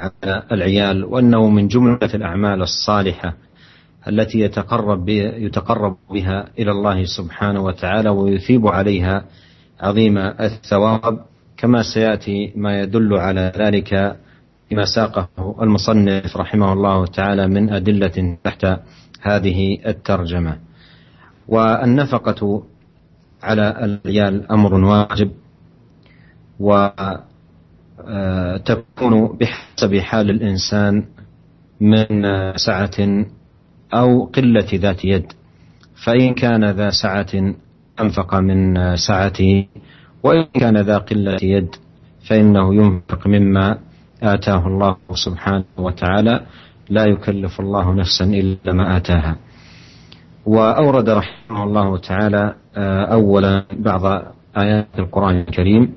على العيال وأنه من جملة الأعمال الصالحة التي يتقرب يتقرب بها إلى الله سبحانه وتعالى ويثيب عليها عظيم الثواب كما سيأتي ما يدل على ذلك فيما ساقه المصنف رحمه الله تعالى من أدلة تحت هذه الترجمة والنفقة على العيال أمر واجب و آه، تكون بحسب حال الإنسان من سعة أو قلة ذات يد فإن كان ذا سعة أنفق من سعته وإن كان ذا قلة يد فإنه ينفق مما آتاه الله سبحانه وتعالى لا يكلف الله نفسا إلا ما آتاها وأورد رحمه الله تعالى آه، أولا بعض آيات القرآن الكريم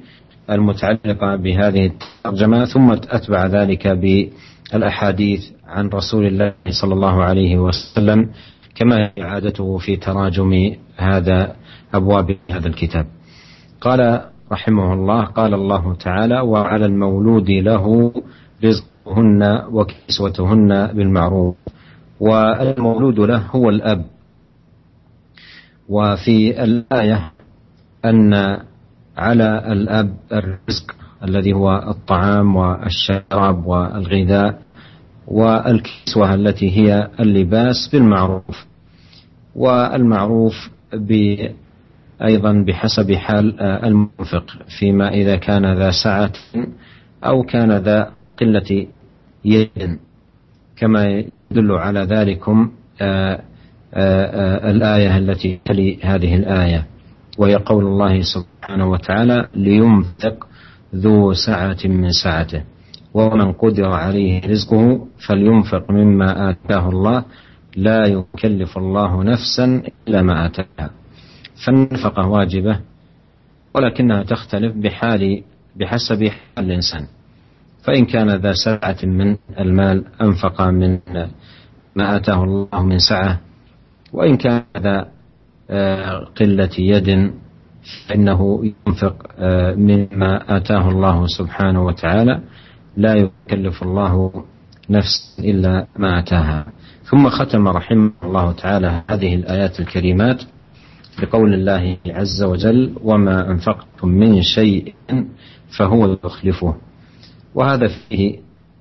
المتعلقة بهذه الترجمة ثم أتبع ذلك بالأحاديث عن رسول الله صلى الله عليه وسلم كما هي عادته في تراجم هذا أبواب هذا الكتاب قال رحمه الله قال الله تعالى وعلى المولود له رزقهن وكسوتهن بالمعروف والمولود له هو الأب وفي الآية أن على الأب الرزق الذي هو الطعام والشراب والغذاء والكسوة التي هي اللباس بالمعروف والمعروف ب أيضا بحسب حال آه، المنفق فيما إذا كان ذا سعة أو كان ذا قلة يد كما يدل على ذلكم آه، آه، الآية التي تلي هذه الآية وهي قول الله سبحانه وتعالى لينفق ذو سعة من سعته ومن قدر عليه رزقه فلينفق مما آتاه الله لا يكلف الله نفسا إلا ما آتاها فالنفقة واجبة ولكنها تختلف بحال بحسب حال الإنسان فإن كان ذا سعة من المال أنفق من ما آتاه الله من سعة وإن كان ذا قلة يد فإنه ينفق آه، مما آتاه الله سبحانه وتعالى لا يكلف الله نفس إلا ما آتاها ثم ختم رحمه الله تعالى هذه الآيات الكريمات بقول الله عز وجل وما أنفقتم من شيء فهو يخلفه وهذا فيه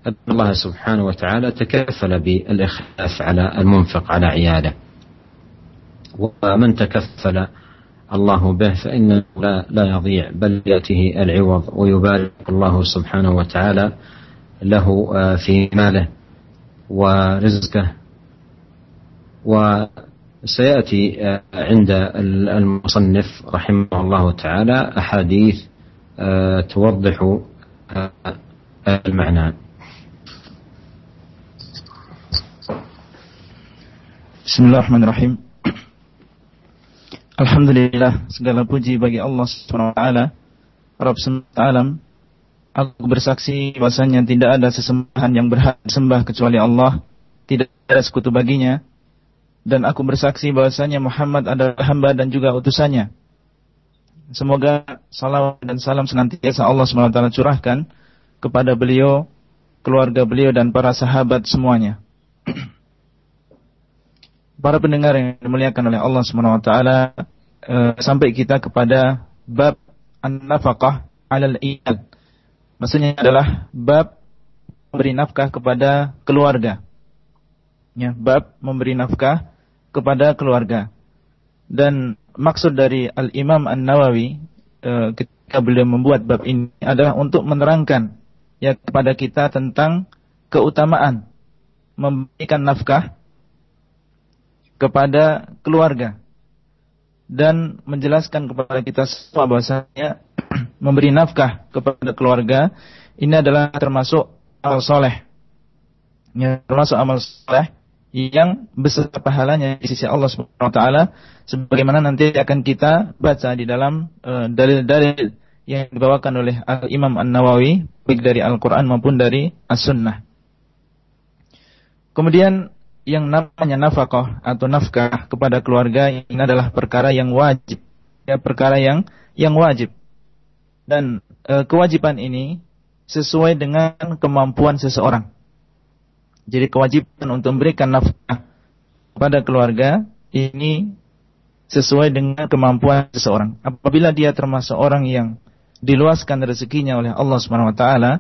أن الله سبحانه وتعالى تكفل بالإخلاف على المنفق على عياله ومن تكفل الله به فإنه لا, لا يضيع بل يأتيه العوض ويبارك الله سبحانه وتعالى له آه، في ماله ورزقه وسيأتي آه، عند المصنف رحمه الله تعالى أحاديث آه، توضح المعنى بسم الله الرحمن الرحيم Alhamdulillah segala puji bagi Allah Subhanahu wa taala Rabb alam aku bersaksi bahwasanya tidak ada sesembahan yang berhak disembah kecuali Allah tidak ada sekutu baginya dan aku bersaksi bahwasanya Muhammad adalah hamba dan juga utusannya semoga salam dan salam senantiasa Allah Subhanahu wa curahkan kepada beliau keluarga beliau dan para sahabat semuanya para pendengar yang dimuliakan oleh Allah Subhanahu wa taala eh, sampai kita kepada bab an-nafaqah 'alal iyal. Maksudnya adalah bab memberi nafkah kepada keluarga. Ya, bab memberi nafkah kepada keluarga. Dan maksud dari Al-Imam An-Nawawi eh, ketika beliau membuat bab ini adalah untuk menerangkan ya kepada kita tentang keutamaan memberikan nafkah kepada keluarga dan menjelaskan kepada kita semua bahwasanya memberi nafkah kepada keluarga ini adalah termasuk amal soleh. Ya, termasuk amal soleh yang beserta pahalanya di sisi Allah Subhanahu wa taala sebagaimana nanti akan kita baca di dalam eh, dalil-dalil uh, yang dibawakan oleh Al Imam An-Nawawi baik dari Al-Qur'an maupun dari As-Sunnah. Kemudian yang namanya nafkah atau nafkah kepada keluarga ini adalah perkara yang wajib. Ya, perkara yang yang wajib. Dan e, kewajiban ini sesuai dengan kemampuan seseorang. Jadi kewajiban untuk memberikan nafkah kepada keluarga ini sesuai dengan kemampuan seseorang. Apabila dia termasuk orang yang diluaskan rezekinya oleh Allah Subhanahu wa taala,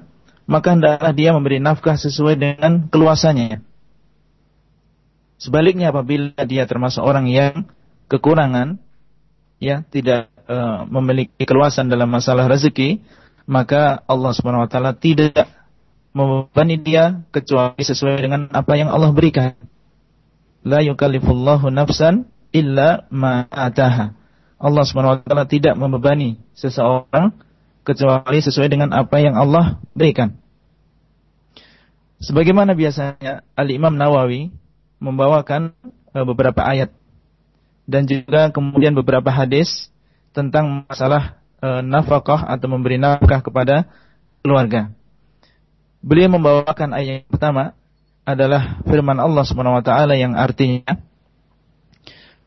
maka hendaklah dia memberi nafkah sesuai dengan keluasannya Sebaliknya apabila dia termasuk orang yang kekurangan, ya tidak e, memiliki keluasan dalam masalah rezeki, maka Allah Subhanahu Wa Taala tidak membebani dia kecuali sesuai dengan apa yang Allah berikan. La yukalifullahu nafsan illa ma'ataha. Allah Subhanahu Wa Taala tidak membebani seseorang kecuali sesuai dengan apa yang Allah berikan. Sebagaimana biasanya Al Imam Nawawi membawakan e, beberapa ayat dan juga kemudian beberapa hadis tentang masalah e, nafkah atau memberi nafkah kepada keluarga. Beliau membawakan ayat yang pertama adalah firman Allah Subhanahu wa taala yang artinya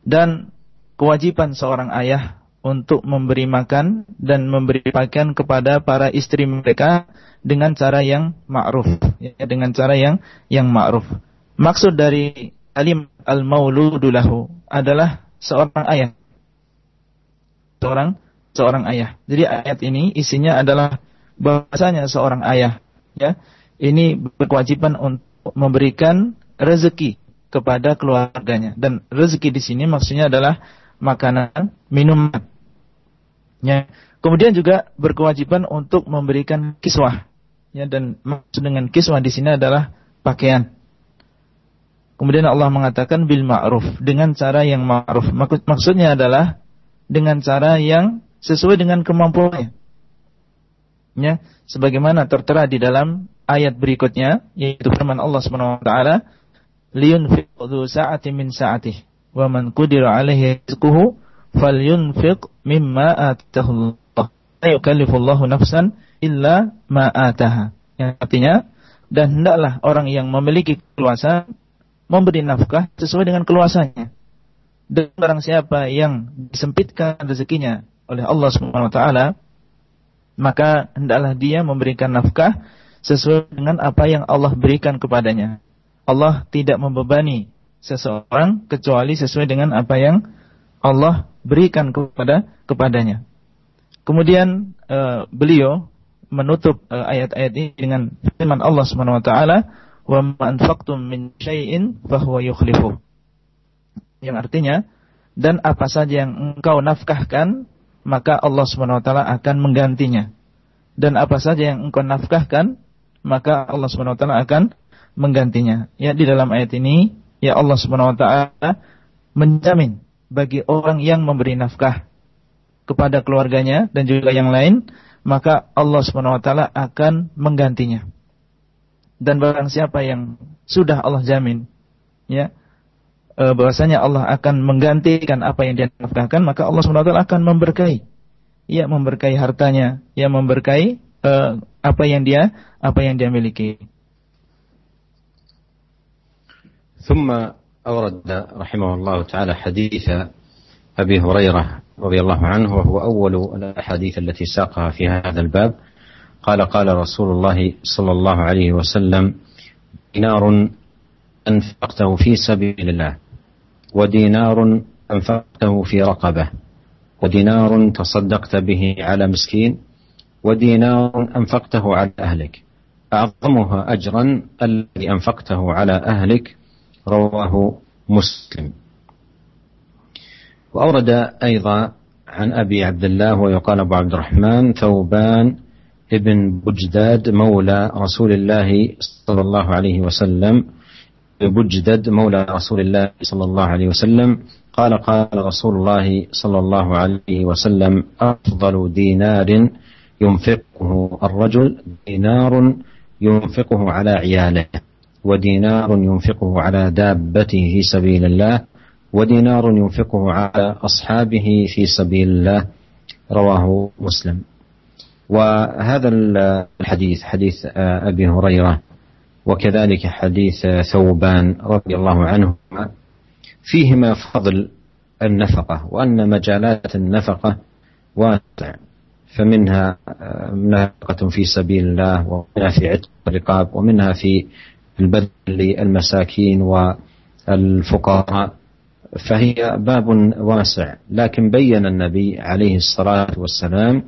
dan kewajiban seorang ayah untuk memberi makan dan memberi pakaian kepada para istri mereka dengan cara yang ma'ruf ya, dengan cara yang yang ma'ruf Maksud dari alim al-mauludulahu adalah seorang ayah. Seorang seorang ayah. Jadi ayat ini isinya adalah bahasanya seorang ayah, ya. Ini berkewajiban untuk memberikan rezeki kepada keluarganya dan rezeki di sini maksudnya adalah makanan, minuman. Ya. Kemudian juga berkewajiban untuk memberikan kiswah. Ya, dan maksud dengan kiswah di sini adalah pakaian. Kemudian Allah mengatakan bil ma'ruf dengan cara yang ma'ruf. maksudnya adalah dengan cara yang sesuai dengan kemampuannya. Ya, sebagaimana tertera di dalam ayat berikutnya yaitu firman Allah Subhanahu wa taala liyunfiqu sa'ati min sa'atih wa man qudira alaihi rizquhu falyunfiq mimma atahu Allah. La yukallifullahu nafsan illa ma ataha. Yang artinya dan hendaklah orang yang memiliki keluasan memberi nafkah sesuai dengan keluasannya. Dan barang siapa yang disempitkan rezekinya oleh Allah Subhanahu wa taala, maka hendaklah dia memberikan nafkah sesuai dengan apa yang Allah berikan kepadanya. Allah tidak membebani seseorang kecuali sesuai dengan apa yang Allah berikan kepada kepadanya. Kemudian uh, beliau menutup eh, ayat-ayat uh, ini dengan firman Allah Subhanahu wa taala wa ma anfaqtum min syai'in fahuwa yukhlifuh. Yang artinya dan apa saja yang engkau nafkahkan maka Allah SWT akan menggantinya. Dan apa saja yang engkau nafkahkan maka Allah SWT akan menggantinya. Ya di dalam ayat ini ya Allah SWT menjamin bagi orang yang memberi nafkah kepada keluarganya dan juga yang lain maka Allah SWT akan menggantinya dan barang siapa yang sudah Allah jamin ya e, bahwasanya Allah akan menggantikan apa yang dia nafkahkan maka Allah SWT akan memberkahi ya, memberkahi hartanya ya, memberkahi uh, apa yang dia apa yang dia miliki ثم أورد رحمه الله تعالى حديث أبي هريرة رضي الله عنه وهو أول الأحاديث التي ساقها في هذا الباب قال قال رسول الله صلى الله عليه وسلم دينار أنفقته في سبيل الله ودينار أنفقته في رقبة ودينار تصدقت به على مسكين ودينار أنفقته على أهلك أعظمها أجرا الذي أنفقته على أهلك رواه مسلم وأورد أيضا عن أبي عبد الله ويقال أبو عبد الرحمن ثوبان ابن بجداد مولى رسول الله صلى الله عليه وسلم بجدد مولى رسول الله صلى الله عليه وسلم قال قال رسول الله صلى الله عليه وسلم أفضل دينار ينفقه الرجل دينار ينفقه على عياله ودينار ينفقه على دابته في سبيل الله ودينار ينفقه على أصحابه في سبيل الله رواه مسلم وهذا الحديث حديث آه، ابي هريره وكذلك حديث آه، ثوبان رضي الله عنهما فيهما فضل النفقه وان مجالات النفقه واسعه فمنها آه، نفقة في سبيل الله ومنها في عتق الرقاب ومنها في البذل للمساكين والفقراء فهي باب واسع لكن بين النبي عليه الصلاة والسلام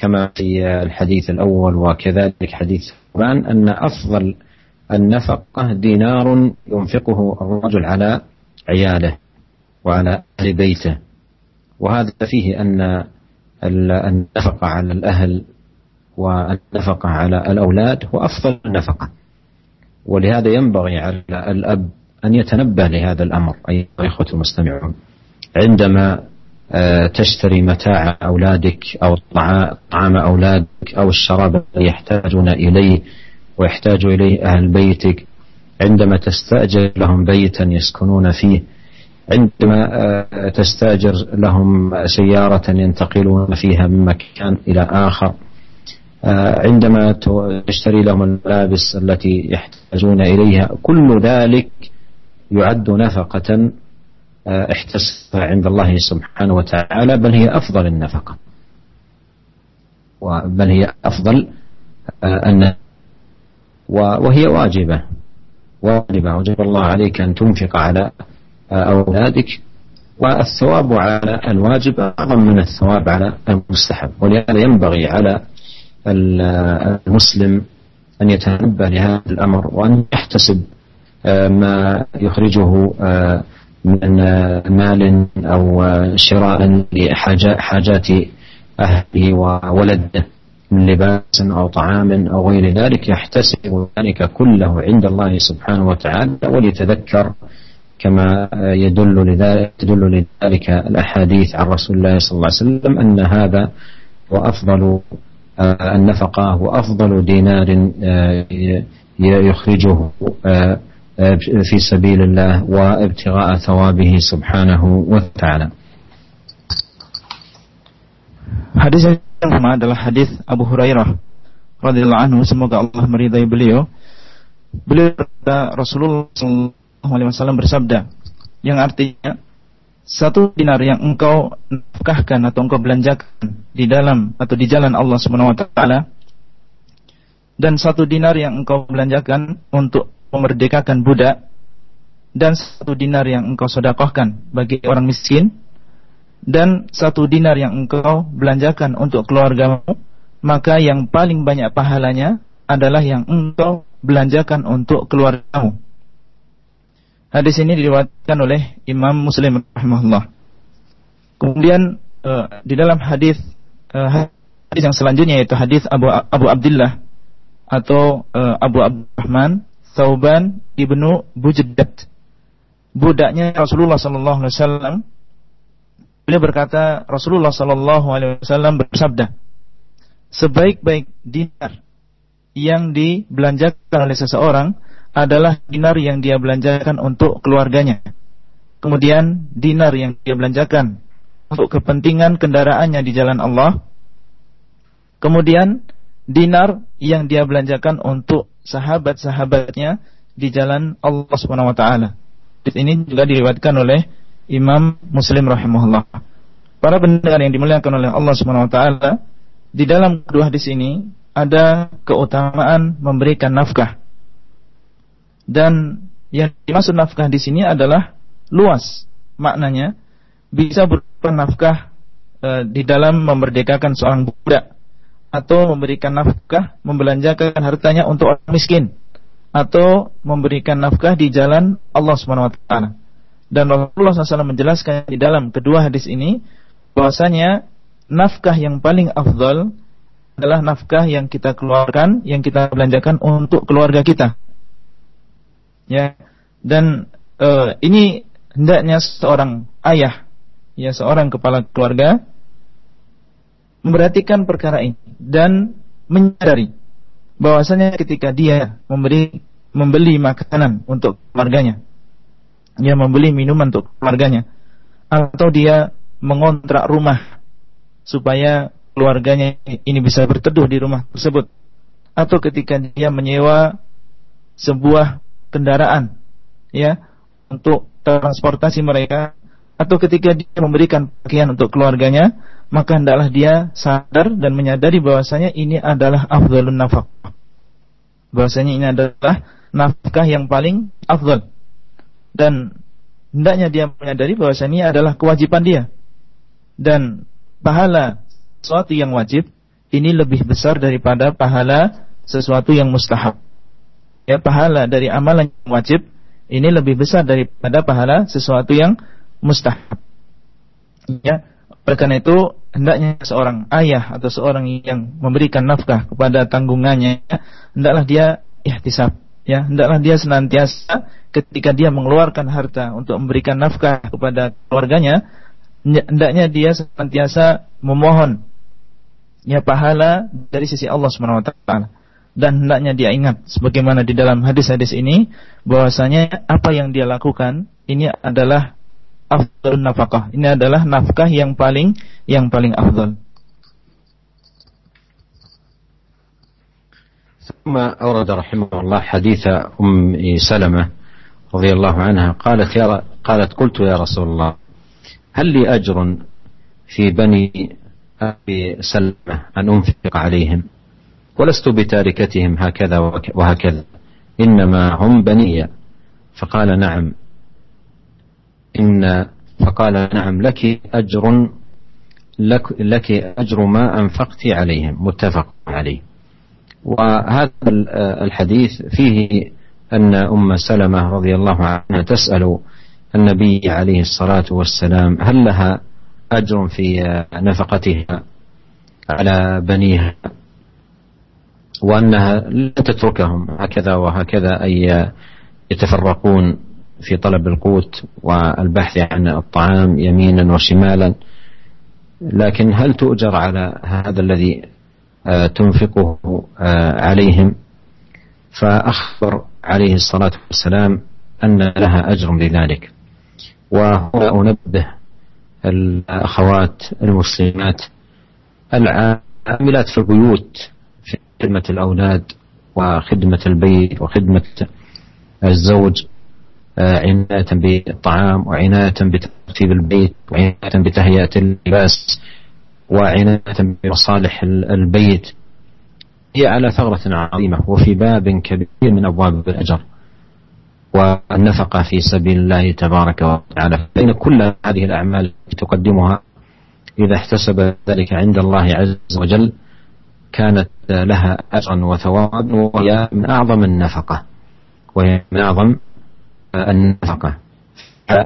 كما في الحديث الأول وكذلك حديث ثوبان أن أفضل النفقة دينار ينفقه الرجل على عياله وعلى أهل بيته وهذا فيه أن النفقة على الأهل والنفقة على الأولاد هو أفضل النفقة ولهذا ينبغي على الأب أن يتنبه لهذا الأمر أيها الإخوة المستمعون عندما آه، تشتري متاع أولادك أو طعام أولادك أو الشراب الذي يحتاجون إليه ويحتاج إليه أهل بيتك عندما تستأجر لهم بيتا يسكنون فيه عندما آه، تستأجر لهم سيارة ينتقلون فيها من مكان إلى آخر آه، عندما تشتري لهم الملابس التي يحتاجون إليها كل ذلك يعد نفقة آه، احتسبها عند الله سبحانه وتعالى بل هي أفضل النفقة بل هي أفضل آه، النفقة وهي واجبة واجبة وجب الله عليك أن تنفق على آه، أولادك والثواب على الواجب أعظم من الثواب على المستحب ولهذا ينبغي على المسلم أن يتنبه لهذا الأمر وأن يحتسب ما يخرجه من مال أو شراء لحاجات أهله وولده من لباس أو طعام أو غير ذلك يحتسب ذلك كله عند الله سبحانه وتعالى وليتذكر كما يدل لذلك تدل لذلك الأحاديث عن رسول الله صلى الله عليه وسلم أن هذا وأفضل النفقة وأفضل دينار آه، يخرجه آه، في سبيل الله وابتغاء ثوابه سبحانه وتعالى Hadis yang pertama adalah hadis Abu Hurairah radhiyallahu anhu semoga Allah meridai beliau. Beliau berkata Rasulullah sallallahu alaihi wasallam bersabda yang artinya satu dinar yang engkau nafkahkan atau engkau belanjakan di dalam atau di jalan Allah Subhanahu wa taala dan satu dinar yang engkau belanjakan untuk memerdekakan budak dan satu dinar yang engkau sodakohkan bagi orang miskin dan satu dinar yang engkau belanjakan untuk keluargamu maka yang paling banyak pahalanya adalah yang engkau belanjakan untuk keluargamu. Hadis ini diriwayatkan oleh Imam Muslim rahimahullah. Kemudian uh, di dalam hadis uh, hadis yang selanjutnya yaitu hadis Abu Abu Abdullah atau uh, Abu Abdurrahman Sauban ibnu bujedat budaknya Rasulullah sallallahu alaihi wasallam beliau berkata Rasulullah sallallahu alaihi wasallam bersabda sebaik-baik dinar yang dibelanjakan oleh seseorang adalah dinar yang dia belanjakan untuk keluarganya kemudian dinar yang dia belanjakan untuk kepentingan kendaraannya di jalan Allah kemudian dinar yang dia belanjakan untuk sahabat-sahabatnya di jalan Allah Subhanahu wa taala. Ini juga diriwatkan oleh Imam Muslim rahimahullah. Para pendengar yang dimuliakan oleh Allah Subhanahu wa taala, di dalam kedua hadis ini ada keutamaan memberikan nafkah. Dan yang dimaksud nafkah di sini adalah luas maknanya bisa berupa nafkah e, di dalam memerdekakan seorang budak atau memberikan nafkah, membelanjakan hartanya untuk orang miskin atau memberikan nafkah di jalan Allah Subhanahu wa taala. Dan Rasulullah SAW menjelaskan di dalam kedua hadis ini bahwasanya nafkah yang paling afdal adalah nafkah yang kita keluarkan, yang kita belanjakan untuk keluarga kita. Ya. Dan uh, ini hendaknya seorang ayah, ya seorang kepala keluarga memperhatikan perkara ini dan menyadari bahwasanya ketika dia memberi membeli makanan untuk keluarganya, dia membeli minuman untuk keluarganya, atau dia mengontrak rumah supaya keluarganya ini bisa berteduh di rumah tersebut, atau ketika dia menyewa sebuah kendaraan, ya, untuk transportasi mereka, atau ketika dia memberikan pakaian untuk keluarganya, maka hendaklah dia sadar dan menyadari bahwasanya ini adalah afdalun nafkah. Bahwasanya ini adalah nafkah yang paling afdal. Dan hendaknya dia menyadari bahwasanya ini adalah kewajiban dia. Dan pahala sesuatu yang wajib ini lebih besar daripada pahala sesuatu yang mustahab. Ya, pahala dari amalan yang wajib ini lebih besar daripada pahala sesuatu yang mustahab. Ya, oleh karena itu, hendaknya seorang ayah atau seorang yang memberikan nafkah kepada tanggungannya, hendaklah dia ihtisab, ya, hendaklah dia senantiasa ketika dia mengeluarkan harta untuk memberikan nafkah kepada keluarganya, hendaknya dia senantiasa memohon ya pahala dari sisi Allah Subhanahu wa taala dan hendaknya dia ingat sebagaimana di dalam hadis-hadis ini bahwasanya apa yang dia lakukan ini adalah afdal nafkah. Ini adalah nafkah yang paling yang paling afdal. ثم أورد رحمه الله حديث أم سلمة رضي الله عنها قالت يا قالت قلت يا رسول الله هل لي أجر في بني أبي سلمة أن أنفق عليهم ولست بتاركتهم هكذا وهكذا إنما هم بني فقال نعم إن فقال نعم لك أجر لك, لك أجر ما أنفقت عليهم متفق عليه وهذا الحديث فيه أن أم سلمة رضي الله عنها تسأل النبي عليه الصلاة والسلام هل لها أجر في نفقتها على بنيها وأنها لا تتركهم هكذا وهكذا أي يتفرقون في طلب القوت والبحث عن الطعام يمينا وشمالا لكن هل تؤجر على هذا الذي آه، تنفقه آه، عليهم فأخبر عليه الصلاة والسلام أن لها أجر لذلك وهنا أنبه الأخوات المسلمات العاملات في البيوت في خدمة الأولاد وخدمة البيت وخدمة الزوج عناية بالطعام وعناية بترتيب البيت وعناية بتهيئة اللباس وعناية بمصالح البيت هي على ثغرة عظيمة وفي باب كبير من أبواب الأجر والنفقة في سبيل الله تبارك وتعالى فإن كل هذه الأعمال التي تقدمها إذا احتسب ذلك عند الله عز وجل كانت لها أجرا وثوابا وهي من أعظم النفقة وهي من أعظم النفقة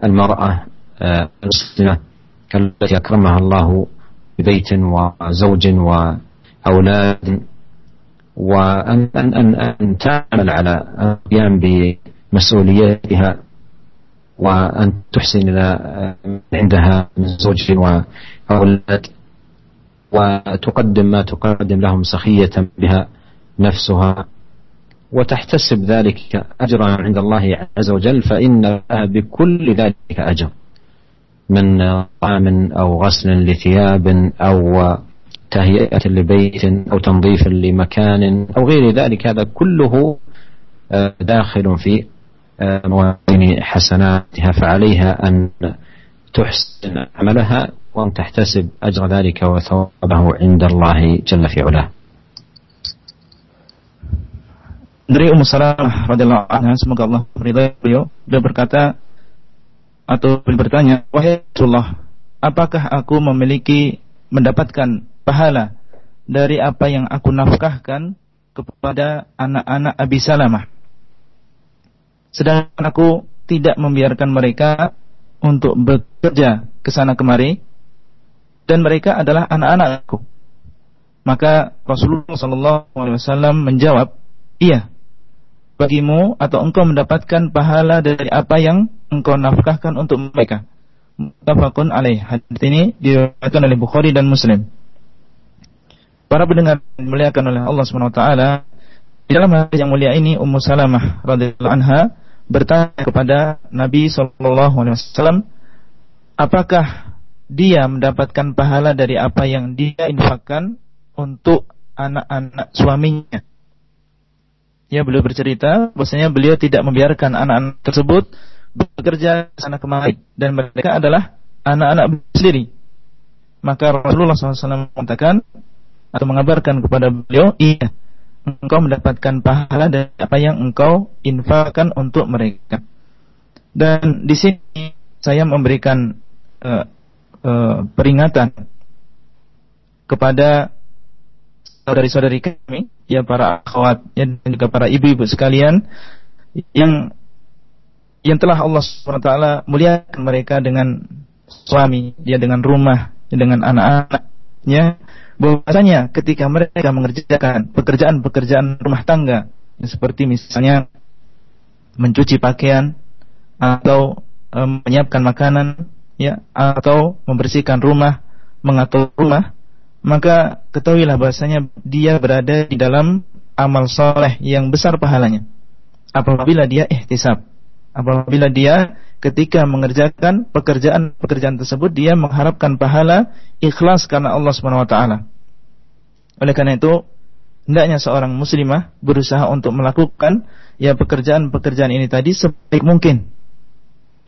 المرأة آه، المسلمة التي أكرمها الله ببيت وزوج وأولاد وأن أن أن, أن تعمل على القيام بمسؤولياتها وأن تحسن إلى آه، عندها من زوج وأولاد وتقدم ما تقدم لهم سخية بها نفسها وتحتسب ذلك أجرا عند الله عز وجل فإن لها بكل ذلك أجر من طعام أو غسل لثياب أو تهيئة لبيت أو تنظيف لمكان أو غير ذلك هذا كله آه، داخل في آه، موازين حسناتها فعليها أن تحسن عملها وأن تحتسب أجر ذلك وثوابه عند الله جل في علاه dari Ummu Salamah radhiyallahu anha semoga Allah ridha beliau beliau berkata atau beliau bertanya wahai Rasulullah apakah aku memiliki mendapatkan pahala dari apa yang aku nafkahkan kepada anak-anak Abi Salamah sedangkan aku tidak membiarkan mereka untuk bekerja ke sana kemari dan mereka adalah anak-anakku maka Rasulullah sallallahu alaihi wasallam menjawab iya bagimu atau engkau mendapatkan pahala dari apa yang engkau nafkahkan untuk mereka. Mutafakun alaih. Hadis ini diriwayatkan oleh Bukhari dan Muslim. Para pendengar dimuliakan oleh Allah Subhanahu wa taala, di dalam hadis yang mulia ini Ummu Salamah radhiyallahu anha bertanya kepada Nabi sallallahu alaihi wasallam, apakah dia mendapatkan pahala dari apa yang dia infakkan untuk anak-anak suaminya? ya beliau bercerita bahwasanya beliau tidak membiarkan anak-anak tersebut bekerja sana kemari dan mereka adalah anak-anak sendiri. Maka Rasulullah SAW mengatakan atau mengabarkan kepada beliau, iya, engkau mendapatkan pahala dari apa yang engkau infakkan untuk mereka. Dan di sini saya memberikan uh, uh, peringatan kepada saudari-saudari kami, ya para akhwat ya dan juga para ibu-ibu sekalian yang yang telah Allah SWT muliakan mereka dengan suami, dia ya dengan rumah, ya, dengan anak-anaknya. Bahwasanya ketika mereka mengerjakan pekerjaan-pekerjaan rumah tangga seperti misalnya mencuci pakaian atau um, menyiapkan makanan ya atau membersihkan rumah, mengatur rumah maka ketahuilah bahasanya dia berada di dalam amal soleh yang besar pahalanya. Apabila dia ihtisab. Apabila dia ketika mengerjakan pekerjaan-pekerjaan tersebut dia mengharapkan pahala ikhlas karena Allah Subhanahu wa taala. Oleh karena itu, hendaknya seorang muslimah berusaha untuk melakukan ya pekerjaan-pekerjaan ini tadi sebaik mungkin.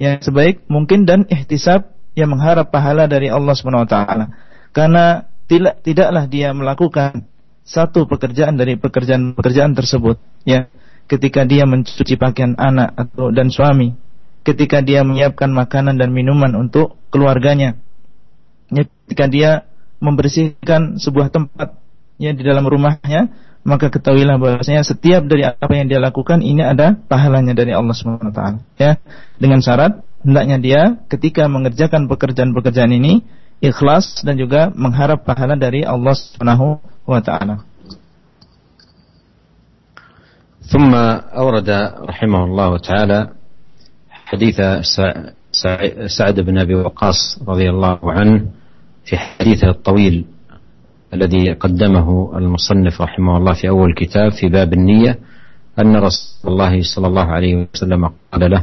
Ya sebaik mungkin dan ihtisab yang mengharap pahala dari Allah Subhanahu wa taala. Karena tidak tidaklah dia melakukan satu pekerjaan dari pekerjaan-pekerjaan tersebut ya ketika dia mencuci pakaian anak atau dan suami ketika dia menyiapkan makanan dan minuman untuk keluarganya ya, ketika dia membersihkan sebuah tempat ya di dalam rumahnya maka ketahuilah bahwasanya setiap dari apa yang dia lakukan ini ada pahalanya dari Allah Subhanahu wa taala ya dengan syarat hendaknya dia ketika mengerjakan pekerjaan-pekerjaan ini ikhlas dan juga mengharap pahala dari Allah Subhanahu wa taala. ثم أورد رحمه الله تعالى حديث سعد بن أبي وقاص رضي الله عنه في حديثه الطويل الذي قدمه المصنف رحمه الله في أول كتاب في باب النية أن رسول الله صلى الله عليه وسلم قال له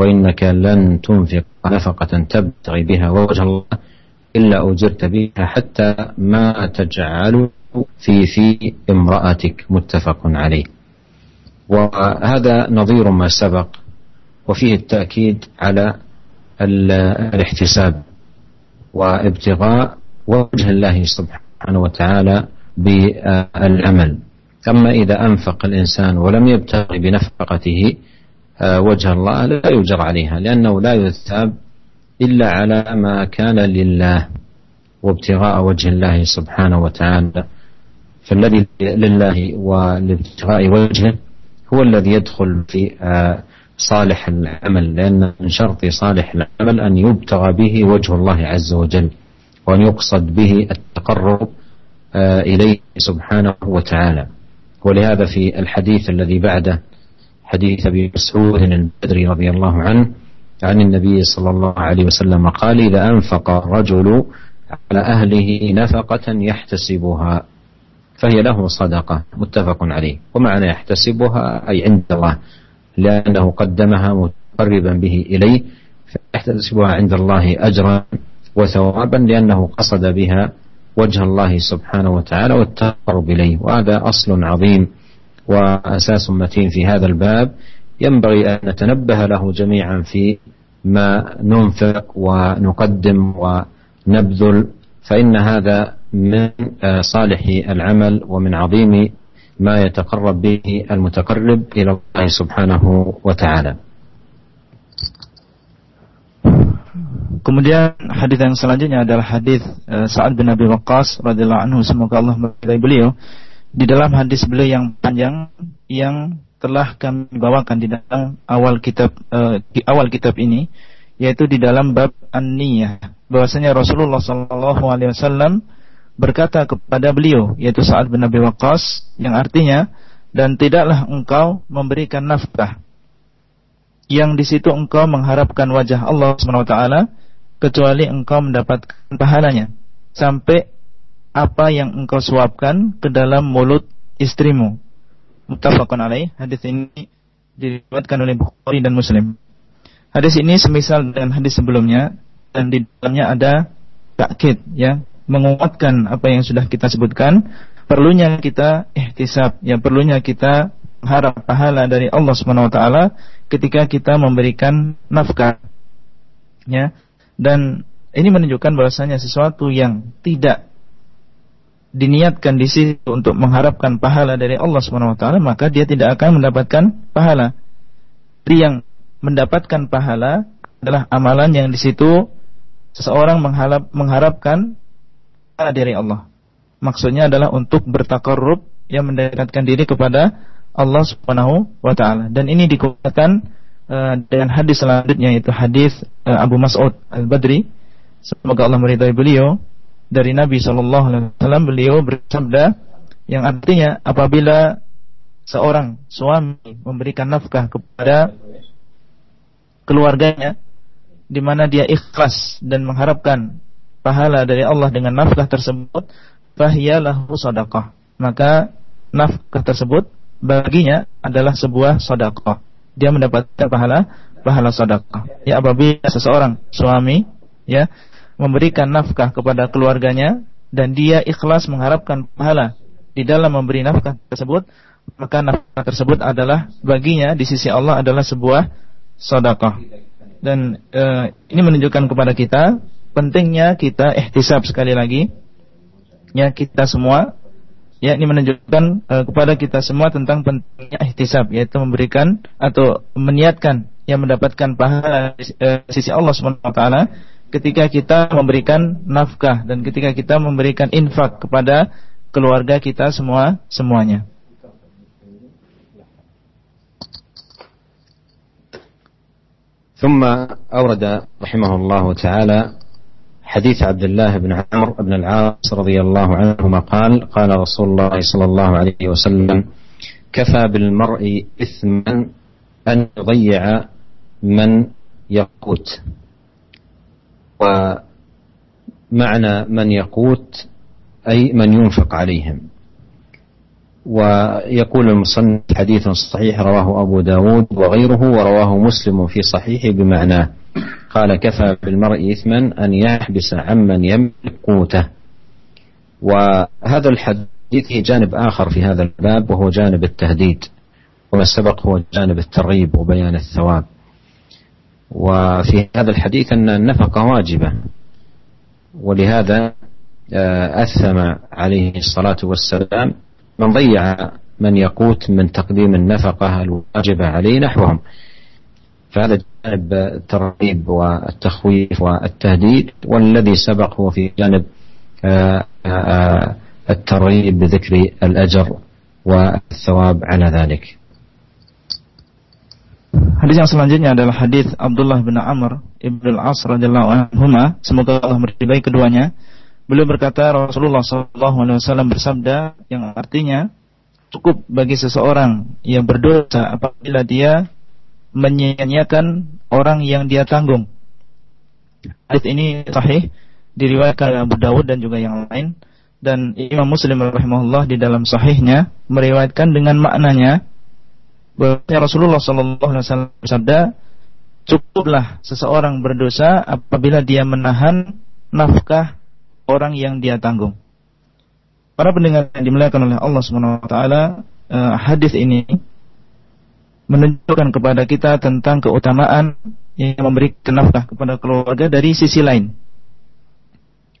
وإنك لن تنفق نفقة تبتغي بها وجه الله إلا أجرت بها حتى ما تجعل في في امرأتك متفق عليه وهذا نظير ما سبق وفيه التأكيد على الاحتساب وابتغاء وجه الله سبحانه وتعالى بالعمل أما إذا أنفق الإنسان ولم يبتغي بنفقته آه، وجه الله لا يجر عليها لأنه لا يثاب إلا على ما كان لله وابتغاء وجه الله سبحانه وتعالى فالذي لله ولابتغاء وجهه هو الذي يدخل في آه، صالح العمل لأن من شرط صالح العمل أن يبتغى به وجه الله عز وجل وأن يقصد به التقرب آه، إليه سبحانه وتعالى ولهذا في الحديث الذي بعده حديث أبي مسعود البدري رضي الله عنه عن النبي صلى الله عليه وسلم قال إذا أنفق الرجل على أهله نفقة يحتسبها فهي له صدقة متفق عليه ومعنى يحتسبها أي عند الله لأنه قدمها متقربا به إليه فيحتسبها عند الله أجرا وثوابا لأنه قصد بها وجه الله سبحانه وتعالى والتقرب إليه وهذا أصل عظيم وأساس متين في هذا الباب ينبغي أن نتنبه له جميعا في ما ننفق ونقدم ونبذل فإن هذا من صالح العمل ومن عظيم ما يتقرب به المتقرب إلى الله سبحانه وتعالى. Kemudian hadis yang selanjutnya adalah hadis uh, Sa'ad bin Abi Waqqas radhiyallahu anhu semoga Allah memberkahi beliau. Di dalam hadis beliau yang panjang yang telah kami bawakan di dalam awal kitab uh, di awal kitab ini yaitu di dalam bab an-niyah bahwasanya Rasulullah sallallahu alaihi wasallam berkata kepada beliau yaitu saat bin Abi Waqqas yang artinya dan tidaklah engkau memberikan nafkah yang di situ engkau mengharapkan wajah Allah Subhanahu wa taala kecuali engkau mendapatkan pahalanya sampai apa yang engkau suapkan ke dalam mulut istrimu Muttafaqun alaih. Hadis ini diriwayatkan oleh Bukhari dan Muslim. Hadis ini semisal dengan hadis sebelumnya dan di dalamnya ada takkid ya, menguatkan apa yang sudah kita sebutkan, perlunya kita ihtisab, ya perlunya kita harap pahala dari Allah Subhanahu wa taala ketika kita memberikan nafkah. Ya. Dan ini menunjukkan bahwasanya sesuatu yang tidak diniatkan di situ untuk mengharapkan pahala dari Allah Subhanahu wa taala, maka dia tidak akan mendapatkan pahala. Jadi yang mendapatkan pahala adalah amalan yang di situ seseorang mengharap, mengharapkan pahala dari Allah. Maksudnya adalah untuk bertakarrub yang mendekatkan diri kepada Allah Subhanahu wa taala. Dan ini dikuatkan uh, dengan hadis selanjutnya yaitu hadis uh, Abu Mas'ud Al-Badri. Semoga Allah meridhai beliau dari Nabi Shallallahu Alaihi Wasallam beliau bersabda yang artinya apabila seorang suami memberikan nafkah kepada keluarganya di mana dia ikhlas dan mengharapkan pahala dari Allah dengan nafkah tersebut fahiyalahu sadaqah maka nafkah tersebut baginya adalah sebuah sadaqah dia mendapatkan pahala pahala sadaqah ya apabila seseorang suami ya memberikan nafkah kepada keluarganya dan dia ikhlas mengharapkan pahala di dalam memberi nafkah tersebut, maka nafkah tersebut adalah baginya di sisi Allah adalah sebuah sedekah. Dan e, ini menunjukkan kepada kita pentingnya kita ihtisab sekali lagi ya kita semua ya ini menunjukkan e, kepada kita semua tentang pentingnya ihtisab yaitu memberikan atau meniatkan yang mendapatkan pahala di e, sisi Allah Subhanahu wa taala ketika kita memberikan nafkah dan ketika kita memberikan infak kepada keluarga kita semua semuanya. ثم أورد رحمه الله تعالى حديث عبد الله بن عمرو بن العاص رضي الله عنهما قال قال رسول الله صلى الله عليه وسلم كفى بالمرء إثما أن يضيع من يقوت ومعنى من يقوت أي من ينفق عليهم ويقول المصنف حديث صحيح رواه أبو داود وغيره ورواه مسلم في صحيحه بمعناه قال كفى بالمرء إثما أن يحبس عمن يملك قوته وهذا الحديث جانب آخر في هذا الباب وهو جانب التهديد وما سبق هو جانب الترغيب وبيان الثواب وفي هذا الحديث أن النفقة واجبة ولهذا آه، أثم عليه الصلاة والسلام من ضيع من يقوت من تقديم النفقة الواجبة عليه نحوهم فهذا جانب الترغيب والتخويف والتهديد والذي سبق هو في جانب آه، آه، الترغيب بذكر الأجر والثواب على ذلك Hadis yang selanjutnya adalah hadis Abdullah bin Amr ibn al-As radhiyallahu anhu. Semoga Allah meridhai keduanya. Beliau berkata Rasulullah SAW bersabda yang artinya cukup bagi seseorang yang berdosa apabila dia menyia-nyiakan orang yang dia tanggung. Hadis ini sahih diriwayatkan oleh Abu Dawud dan juga yang lain dan Imam Muslim rahimahullah di dalam sahihnya meriwayatkan dengan maknanya bahwa Rasulullah Shallallahu Alaihi Wasallam bersabda, cukuplah seseorang berdosa apabila dia menahan nafkah orang yang dia tanggung. Para pendengar yang dimuliakan oleh Allah Subhanahu Wa Taala, eh, hadis ini menunjukkan kepada kita tentang keutamaan yang memberi nafkah kepada keluarga dari sisi lain.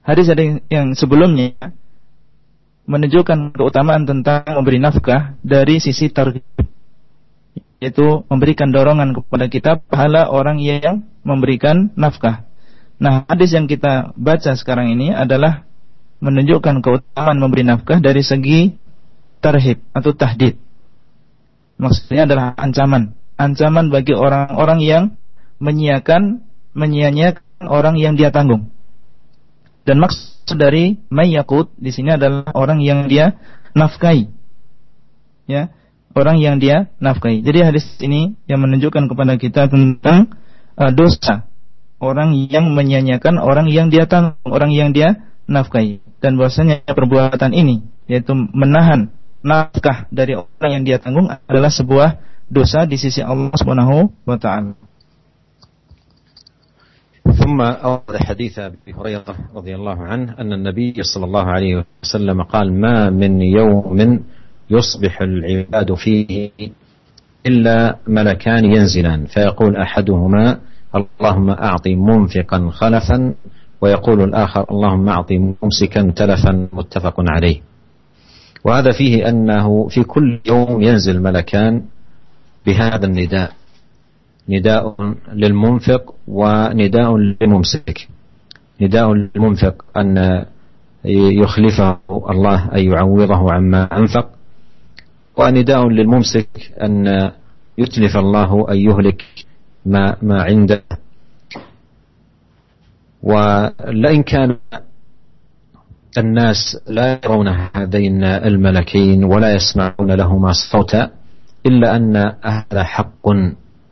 Hadis yang sebelumnya menunjukkan keutamaan tentang memberi nafkah dari sisi target yaitu memberikan dorongan kepada kita pahala orang yang memberikan nafkah. Nah, hadis yang kita baca sekarang ini adalah menunjukkan keutamaan memberi nafkah dari segi tarhib atau tahdid. Maksudnya adalah ancaman, ancaman bagi orang-orang yang menyiakan menyia-nyiakan orang yang dia tanggung. Dan maksud dari mayakut di sini adalah orang yang dia nafkai, Ya, orang yang dia nafkahi. Jadi hadis ini yang menunjukkan kepada kita tentang uh, dosa orang yang menyanyiakan orang yang dia tanggung, orang yang dia nafkahi. Dan bahwasanya perbuatan ini yaitu menahan nafkah dari orang yang dia tanggung adalah sebuah dosa di sisi Allah Subhanahu wa taala. ثم أورد حديث أبي هريرة رضي الله عنه أن النبي صلى الله عليه وسلم قال ما من يوم يصبح العباد فيه إلا ملكان ينزلان فيقول أحدهما اللهم أعطي منفقا خلفا ويقول الآخر اللهم أعطي ممسكا تلفا متفق عليه وهذا فيه أنه في كل يوم ينزل ملكان بهذا النداء نداء للمنفق ونداء للممسك نداء للمنفق أن يخلفه الله أن يعوضه عما أنفق ونداء للممسك أن يتلف الله أن يهلك ما, ما عنده ولئن كان الناس لا يرون هذين الملكين ولا يسمعون لهما صوتا إلا أن هذا حق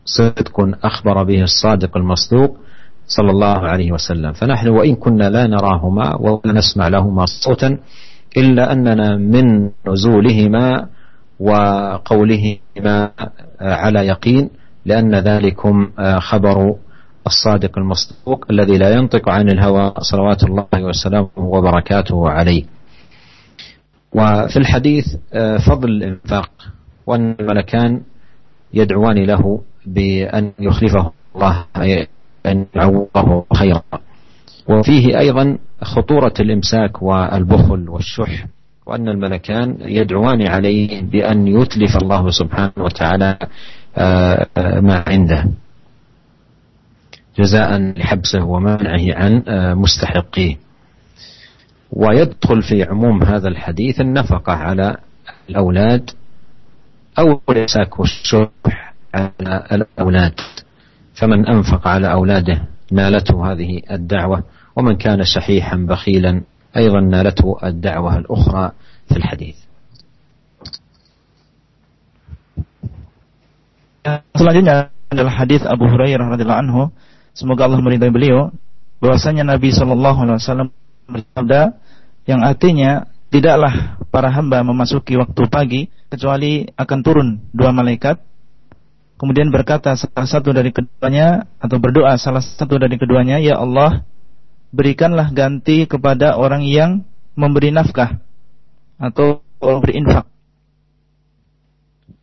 صدق أخبر به الصادق المصدوق صلى الله عليه وسلم فنحن وإن كنا لا نراهما ولا نسمع لهما صوتا إلا أننا من نزولهما وقولهما آه، على يقين لأن ذلكم آه، خبر الصادق المصدوق الذي لا ينطق عن الهوى صلوات الله وسلامه وبركاته عليه وفي الحديث آه، فضل الإنفاق وأن الملكان يدعوان له بأن يخلفه الله أن يعوضه خيرا وفيه أيضا خطورة الإمساك والبخل والشح وأن الملكان يدعوان عليه بأن يتلف الله سبحانه وتعالى آه، آه، ما عنده جزاء لحبسه ومنعه عن آه، مستحقيه ويدخل في عموم هذا الحديث النفقة على الأولاد أو الإمساك والشح على الأولاد فمن أنفق على أولاده نالته هذه الدعوة ومن كان شحيحا بخيلا أيضا نالته الدعوة الأخرى في الحديث Selanjutnya adalah hadis Abu Hurairah radhiyallahu anhu. Semoga Allah meridai beliau. Bahwasanya Nabi Shallallahu alaihi wasallam bersabda yang artinya tidaklah para hamba memasuki waktu pagi kecuali akan turun dua malaikat kemudian berkata salah satu dari keduanya atau berdoa salah satu dari keduanya ya Allah berikanlah ganti kepada orang yang memberi nafkah atau orang berinfak.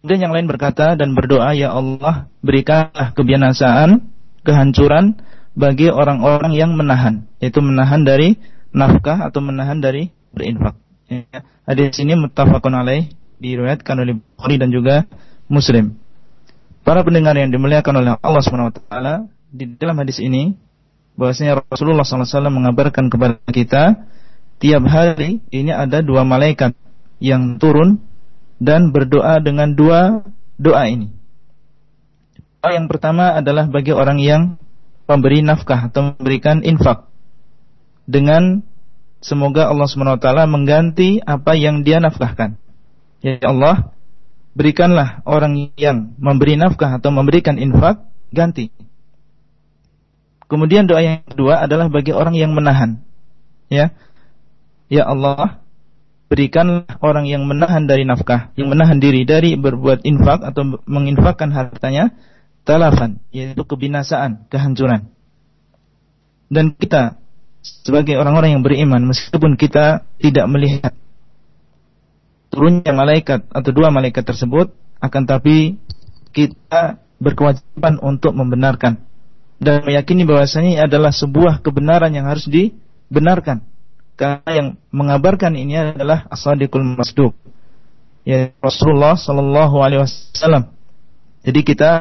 Kemudian yang lain berkata dan berdoa, Ya Allah, berikanlah kebinasaan, kehancuran bagi orang-orang yang menahan. Yaitu menahan dari nafkah atau menahan dari berinfak. Ya. Hadis ini muttafaqun alaih, diriwayatkan oleh Bukhari dan juga Muslim. Para pendengar yang dimuliakan oleh Allah SWT, di dalam hadis ini bahwasanya Rasulullah SAW mengabarkan kepada kita tiap hari ini ada dua malaikat yang turun dan berdoa dengan dua doa ini. Doa yang pertama adalah bagi orang yang pemberi nafkah atau memberikan infak dengan semoga Allah Subhanahu wa taala mengganti apa yang dia nafkahkan. Ya Allah, berikanlah orang yang memberi nafkah atau memberikan infak ganti Kemudian doa yang kedua adalah bagi orang yang menahan. Ya. Ya Allah, berikanlah orang yang menahan dari nafkah, yang menahan diri dari berbuat infak atau menginfakkan hartanya, talafan, yaitu kebinasaan, kehancuran. Dan kita sebagai orang-orang yang beriman, meskipun kita tidak melihat turunnya malaikat atau dua malaikat tersebut, akan tapi kita berkewajiban untuk membenarkan dan meyakini bahwasanya adalah sebuah kebenaran yang harus dibenarkan karena yang mengabarkan ini adalah asadikul sadiqul masduq ya Rasulullah sallallahu alaihi wasallam jadi kita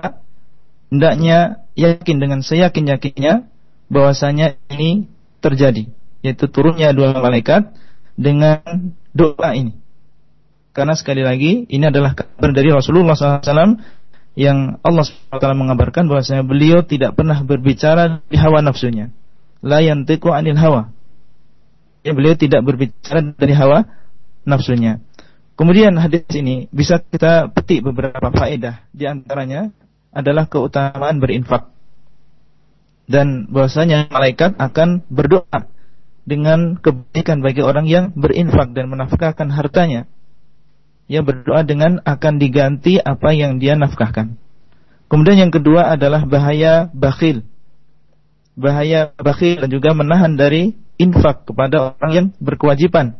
hendaknya yakin dengan seyakin-yakinnya bahwasanya ini terjadi yaitu turunnya dua malaikat dengan doa ini karena sekali lagi ini adalah kabar dari Rasulullah SAW yang Allah SWT mengabarkan bahwasanya beliau tidak pernah berbicara di hawa nafsunya. La yantiqu anil hawa. Ya, beliau tidak berbicara dari hawa nafsunya. Kemudian hadis ini bisa kita petik beberapa faedah. Di antaranya adalah keutamaan berinfak. Dan bahwasanya malaikat akan berdoa dengan kebaikan bagi orang yang berinfak dan menafkahkan hartanya yang berdoa dengan akan diganti apa yang dia nafkahkan. Kemudian yang kedua adalah bahaya bakhil. Bahaya bakhil dan juga menahan dari infak kepada orang yang berkewajiban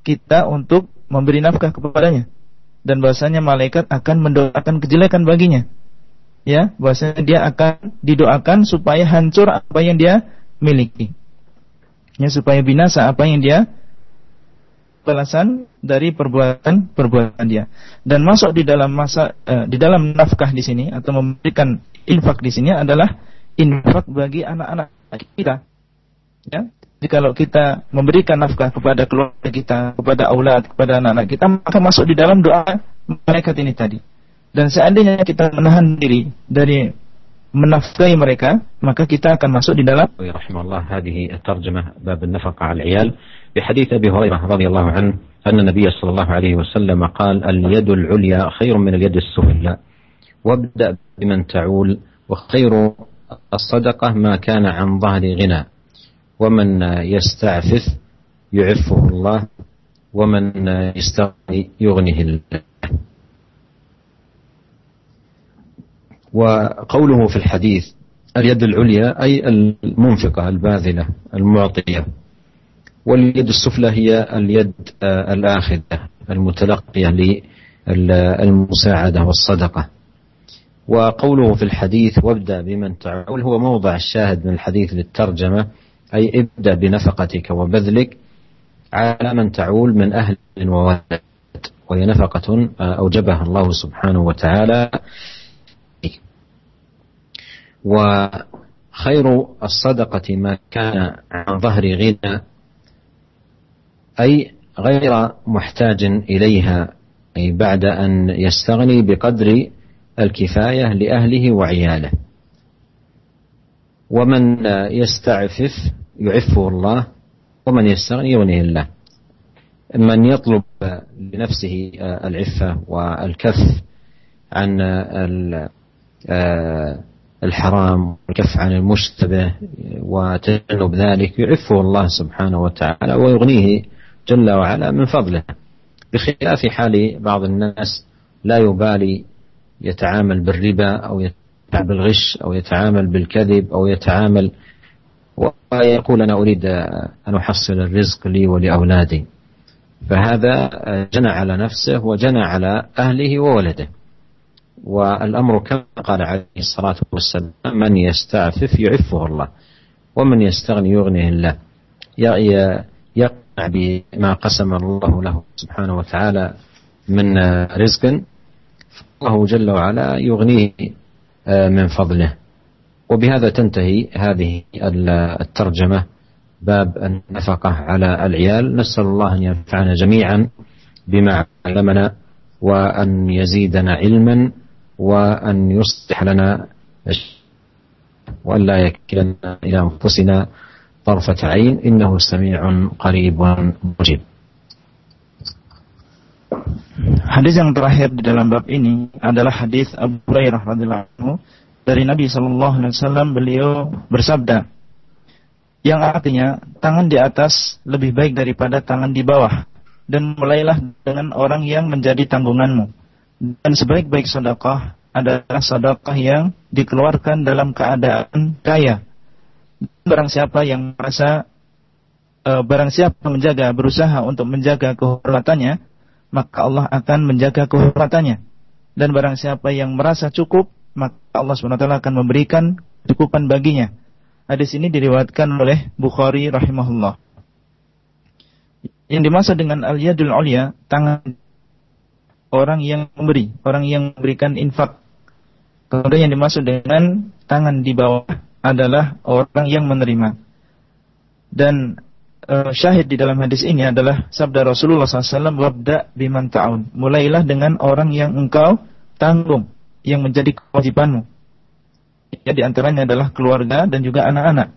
kita untuk memberi nafkah kepadanya. Dan bahasanya malaikat akan mendoakan kejelekan baginya. Ya, bahasanya dia akan didoakan supaya hancur apa yang dia miliki. Ya, supaya binasa apa yang dia balasan dari perbuatan perbuatan dia. Dan masuk di dalam masa uh, di dalam nafkah di sini atau memberikan infak di sini adalah infak bagi anak-anak kita. Ya. Jadi kalau kita memberikan nafkah kepada keluarga kita, kepada aulad, kepada anak-anak kita, maka masuk di dalam doa mereka ini tadi. Dan seandainya kita menahan diri dari menafkahi mereka, maka kita akan masuk di dalam. Rahimahullah, هذه الترجمة باب النفقة على Ya. بحديث أبي هريرة رضي الله عنه أن النبي صلى الله عليه وسلم قال اليد العليا خير من اليد السفلى وابدأ بمن تعول وخير الصدقة ما كان عن ظهر غنى ومن يستعفف يعفه الله ومن يستغني يغنه الله وقوله في الحديث اليد العليا أي المنفقة الباذلة المعطية واليد السفلى هي اليد آه، الآخذة المتلقية للمساعدة والصدقة وقوله في الحديث وابدأ بمن تعول هو موضع الشاهد من الحديث للترجمة أي ابدأ بنفقتك وبذلك على من تعول من أهل وولد وهي نفقة آه، أوجبها الله سبحانه وتعالى وخير الصدقة ما كان عن ظهر غنى أي غير محتاج إليها أي بعد أن يستغني بقدر الكفاية لأهله وعياله ومن يستعفف يعفه الله ومن يستغني يغنيه الله من يطلب لنفسه العفة والكف عن آه، الحرام والكف عن المشتبه وتجنب ذلك يعفه الله سبحانه وتعالى ويغنيه جل وعلا من فضله بخلاف حال بعض الناس لا يبالي يتعامل بالربا أو يتعامل بالغش أو يتعامل بالكذب أو يتعامل ويقول أنا أريد أن أحصل الرزق لي ولأولادي فهذا جنى على نفسه وجنى على أهله وولده والأمر كما قال عليه الصلاة والسلام من يستعفف يعفه الله ومن يستغني يغنيه الله يقف بما قسم الله له سبحانه وتعالى من آه، رزق فالله جل وعلا يغنيه آه، من فضله وبهذا تنتهي هذه الترجمة باب النفقة على العيال نسأل الله أن ينفعنا جميعا بما علمنا وأن يزيدنا علما وأن يصلح لنا وأن لا يكلنا إلى أنفسنا طرفة عين إنه سميع قريب مجيب Hadis yang terakhir di dalam bab ini adalah hadis Abu Hurairah radhiyallahu anhu dari Nabi sallallahu alaihi wasallam beliau bersabda yang artinya tangan di atas lebih baik daripada tangan di bawah dan mulailah dengan orang yang menjadi tanggunganmu dan sebaik-baik sedekah adalah sedekah yang dikeluarkan dalam keadaan kaya barang siapa yang merasa e, barang siapa menjaga berusaha untuk menjaga kehormatannya maka Allah akan menjaga kehormatannya dan barang siapa yang merasa cukup maka Allah SWT akan memberikan cukupan baginya hadis ini diriwayatkan oleh Bukhari rahimahullah yang dimaksud dengan al-yadul ulya tangan orang yang memberi orang yang memberikan infak kemudian yang dimaksud dengan tangan di bawah adalah orang yang menerima. Dan uh, syahid di dalam hadis ini adalah sabda Rasulullah SAW, wabda biman ta'un. Mulailah dengan orang yang engkau tanggung, yang menjadi kewajibanmu. Ya, di antaranya adalah keluarga dan juga anak-anak.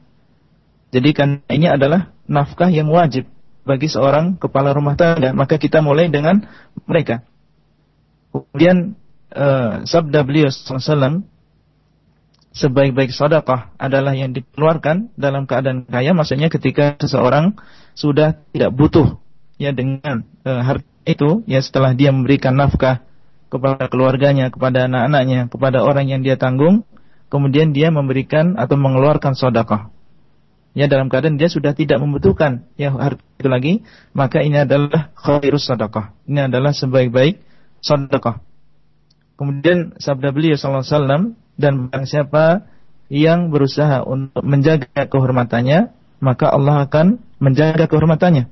Jadi karena ini adalah nafkah yang wajib bagi seorang kepala rumah tangga, maka kita mulai dengan mereka. Kemudian uh, sabda beliau SAW sebaik-baik sodakah adalah yang dikeluarkan dalam keadaan kaya maksudnya ketika seseorang sudah tidak butuh ya dengan e, harta itu ya setelah dia memberikan nafkah kepada keluarganya, kepada anak-anaknya, kepada orang yang dia tanggung, kemudian dia memberikan atau mengeluarkan sodakah Ya dalam keadaan dia sudah tidak membutuhkan ya harta itu lagi, maka ini adalah khairus sodakah. Ini adalah sebaik-baik sodakah. Kemudian sabda beliau sallallahu alaihi wasallam dan barang siapa yang berusaha untuk menjaga kehormatannya, maka Allah akan menjaga kehormatannya.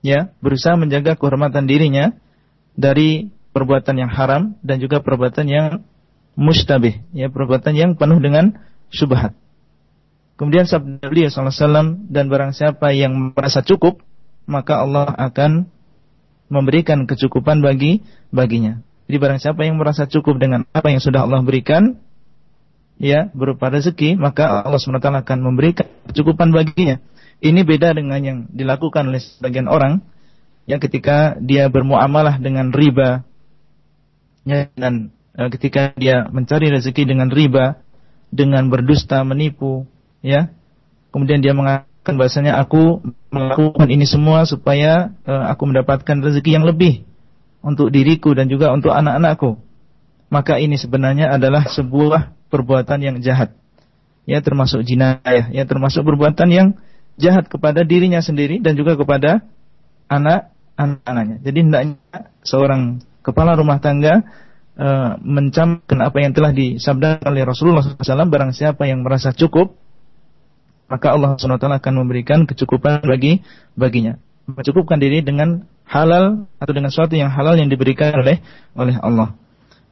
Ya, berusaha menjaga kehormatan dirinya dari perbuatan yang haram dan juga perbuatan yang mustabih, ya perbuatan yang penuh dengan subhat. Kemudian sabda beliau SAW dan barang siapa yang merasa cukup, maka Allah akan memberikan kecukupan bagi baginya. Jadi barang siapa yang merasa cukup dengan apa yang sudah Allah berikan, ya berupa rezeki, maka Allah SWT akan memberikan kecukupan baginya. Ini beda dengan yang dilakukan oleh sebagian orang, yang ketika dia bermuamalah dengan riba, ya, dan e, ketika dia mencari rezeki dengan riba, dengan berdusta menipu, ya. Kemudian dia mengatakan bahasanya aku melakukan ini semua supaya e, aku mendapatkan rezeki yang lebih untuk diriku dan juga untuk anak-anakku. Maka ini sebenarnya adalah sebuah perbuatan yang jahat. Ya termasuk jinayah, ya termasuk perbuatan yang jahat kepada dirinya sendiri dan juga kepada anak-anaknya. Jadi hendaknya seorang kepala rumah tangga e, eh, mencamkan apa yang telah disabdakan oleh Rasulullah SAW barang siapa yang merasa cukup maka Allah SWT akan memberikan kecukupan bagi baginya mencukupkan diri dengan halal atau dengan sesuatu yang halal yang diberikan oleh oleh Allah.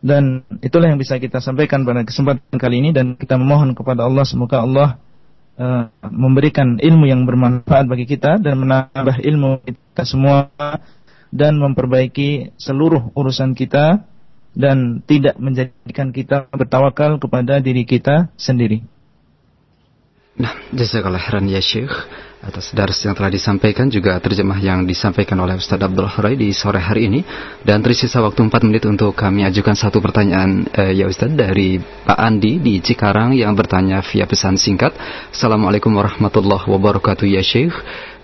Dan itulah yang bisa kita sampaikan pada kesempatan kali ini dan kita memohon kepada Allah semoga Allah uh, memberikan ilmu yang bermanfaat bagi kita dan menambah ilmu kita semua dan memperbaiki seluruh urusan kita dan tidak menjadikan kita bertawakal kepada diri kita sendiri. Nah, jazakallah khairan ya Syekh atas dars yang telah disampaikan juga terjemah yang disampaikan oleh Ustaz Abdul Hurai di sore hari ini dan tersisa waktu 4 menit untuk kami ajukan satu pertanyaan eh, ya Ustaz dari Pak Andi di Cikarang yang bertanya via pesan singkat Assalamualaikum warahmatullahi wabarakatuh ya Syekh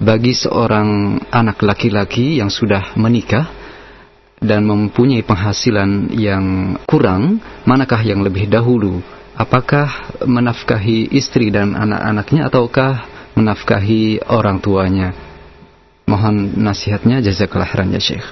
bagi seorang anak laki-laki yang sudah menikah dan mempunyai penghasilan yang kurang manakah yang lebih dahulu apakah menafkahi istri dan anak-anaknya ataukah menafkahi orang tuanya mohon nasihatnya jazakallah khairan ya Syekh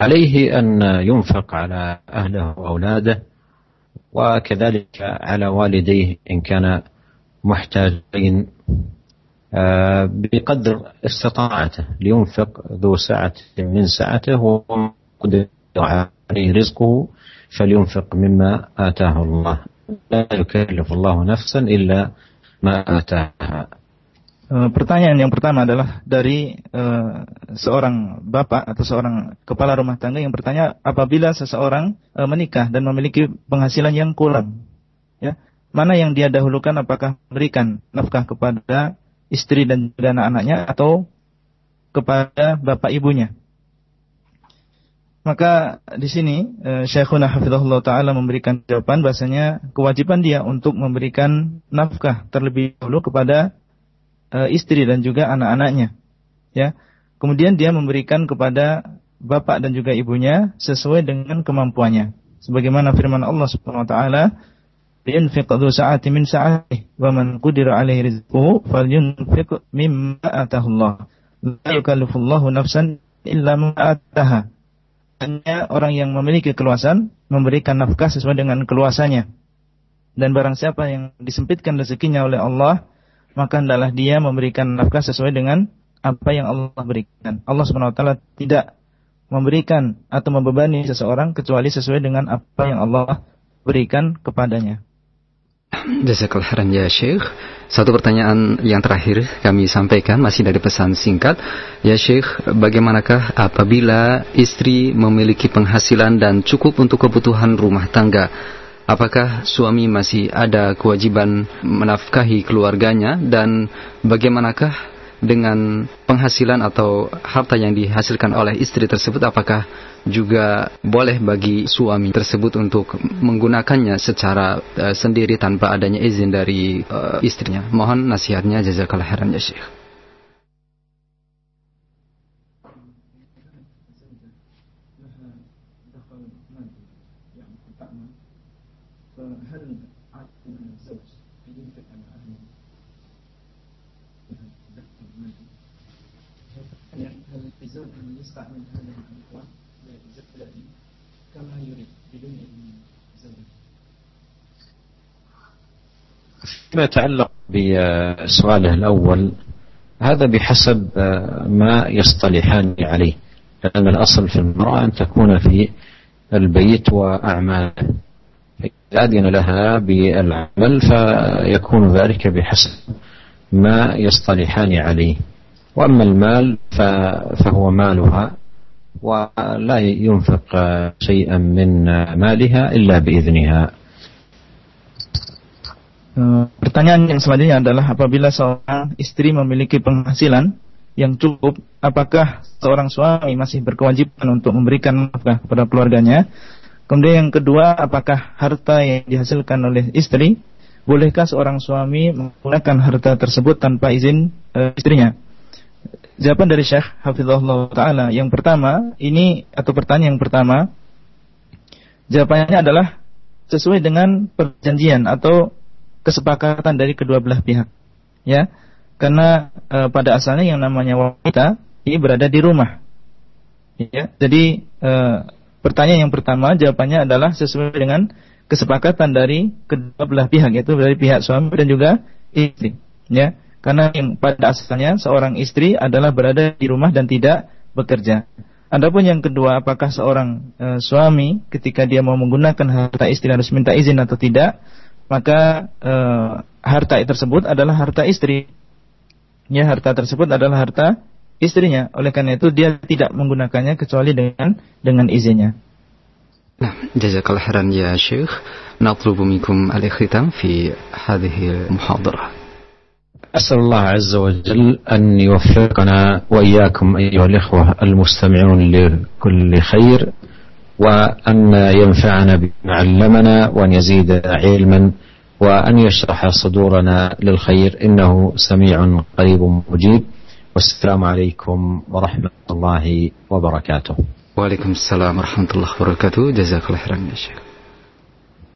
عليه أن ينفق على أهله وأولاده وكذلك على والديه إن كان محتاجين آه، بقدر استطاعته لينفق ذو سعة من سعته وقدر عليه رزقه فلينفق مما آتاه الله لا يكلف الله نفسا إلا ما آتاها Eh, pertanyaan yang pertama adalah dari e, seorang bapak atau seorang kepala rumah tangga yang bertanya apabila seseorang e, menikah dan memiliki penghasilan yang kurang, ya mana yang dia dahulukan apakah memberikan nafkah kepada istri dan anak-anaknya atau kepada bapak ibunya? Maka di sini Syekhuna Hafizahullah Ta'ala memberikan jawaban bahasanya kewajiban dia untuk memberikan nafkah terlebih dahulu kepada e, istri dan juga anak-anaknya. Ya. Kemudian dia memberikan kepada bapak dan juga ibunya sesuai dengan kemampuannya. Sebagaimana firman Allah Subhanahu wa taala, "Yunfiq dzu sa'ati min sa'ati wa man qadira 'alaihi rizquhu falyunfiq mimma atahu Allah." La yukallifullahu nafsan illa ma ataha. Hanya orang yang memiliki keluasan memberikan nafkah sesuai dengan keluasannya. Dan barang siapa yang disempitkan rezekinya oleh Allah, maka hendaklah dia memberikan nafkah sesuai dengan apa yang Allah berikan. Allah Subhanahu wa taala tidak memberikan atau membebani seseorang kecuali sesuai dengan apa yang Allah berikan kepadanya. Jazakallah khairan ya Syekh. Satu pertanyaan yang terakhir kami sampaikan masih dari pesan singkat. Ya Syekh, bagaimanakah apabila istri memiliki penghasilan dan cukup untuk kebutuhan rumah tangga? apakah suami masih ada kewajiban menafkahi keluarganya dan bagaimanakah dengan penghasilan atau harta yang dihasilkan oleh istri tersebut apakah juga boleh bagi suami tersebut untuk menggunakannya secara uh, sendiri tanpa adanya izin dari uh, istrinya mohon nasihatnya jazakallahu khairan ya syekh كما يريد بدون إذن زوجته فيما يتعلق بسؤاله الأول هذا بحسب ما يصطلحان عليه لأن الأصل في المرأة أن تكون في البيت وأعماله فإذا أذن لها بالعمل فيكون ذلك بحسب ما يصطلحان عليه وأما المال فهو مالها ولا ينفق شيئا من مالها إلا بإذنها eh, Pertanyaan yang selanjutnya adalah apabila seorang istri memiliki penghasilan yang cukup, apakah seorang suami masih berkewajiban untuk memberikan nafkah kepada keluarganya? Kemudian yang kedua, apakah harta yang dihasilkan oleh istri, bolehkah seorang suami menggunakan harta tersebut tanpa izin e, istrinya? jawaban dari Syekh Hafizahullah Ta'ala yang pertama, ini atau pertanyaan yang pertama, jawabannya adalah sesuai dengan perjanjian atau kesepakatan dari kedua belah pihak. Ya, karena e, pada asalnya yang namanya wanita ini berada di rumah. Ya, jadi e, pertanyaan yang pertama jawabannya adalah sesuai dengan kesepakatan dari kedua belah pihak yaitu dari pihak suami dan juga istri. Ya, karena yang pada asalnya seorang istri adalah berada di rumah dan tidak bekerja. Adapun yang kedua, apakah seorang e, suami ketika dia mau menggunakan harta istri harus minta izin atau tidak? Maka e, harta tersebut adalah harta istri. Ya, harta tersebut adalah harta istrinya. Oleh karena itu dia tidak menggunakannya kecuali dengan dengan izinnya. Nah, jazakallah khairan ya Syekh. al-ikhtitam fi hadhihi al المحاضره أسأل الله عز وجل أن يوفقنا وإياكم أيها الإخوة المستمعون لكل خير وأن ينفعنا بما علمنا وأن يزيد علما وأن يشرح صدورنا للخير إنه سميع قريب مجيب والسلام عليكم ورحمة الله وبركاته وعليكم السلام ورحمة الله وبركاته جزاك الله خيرا يا شيخ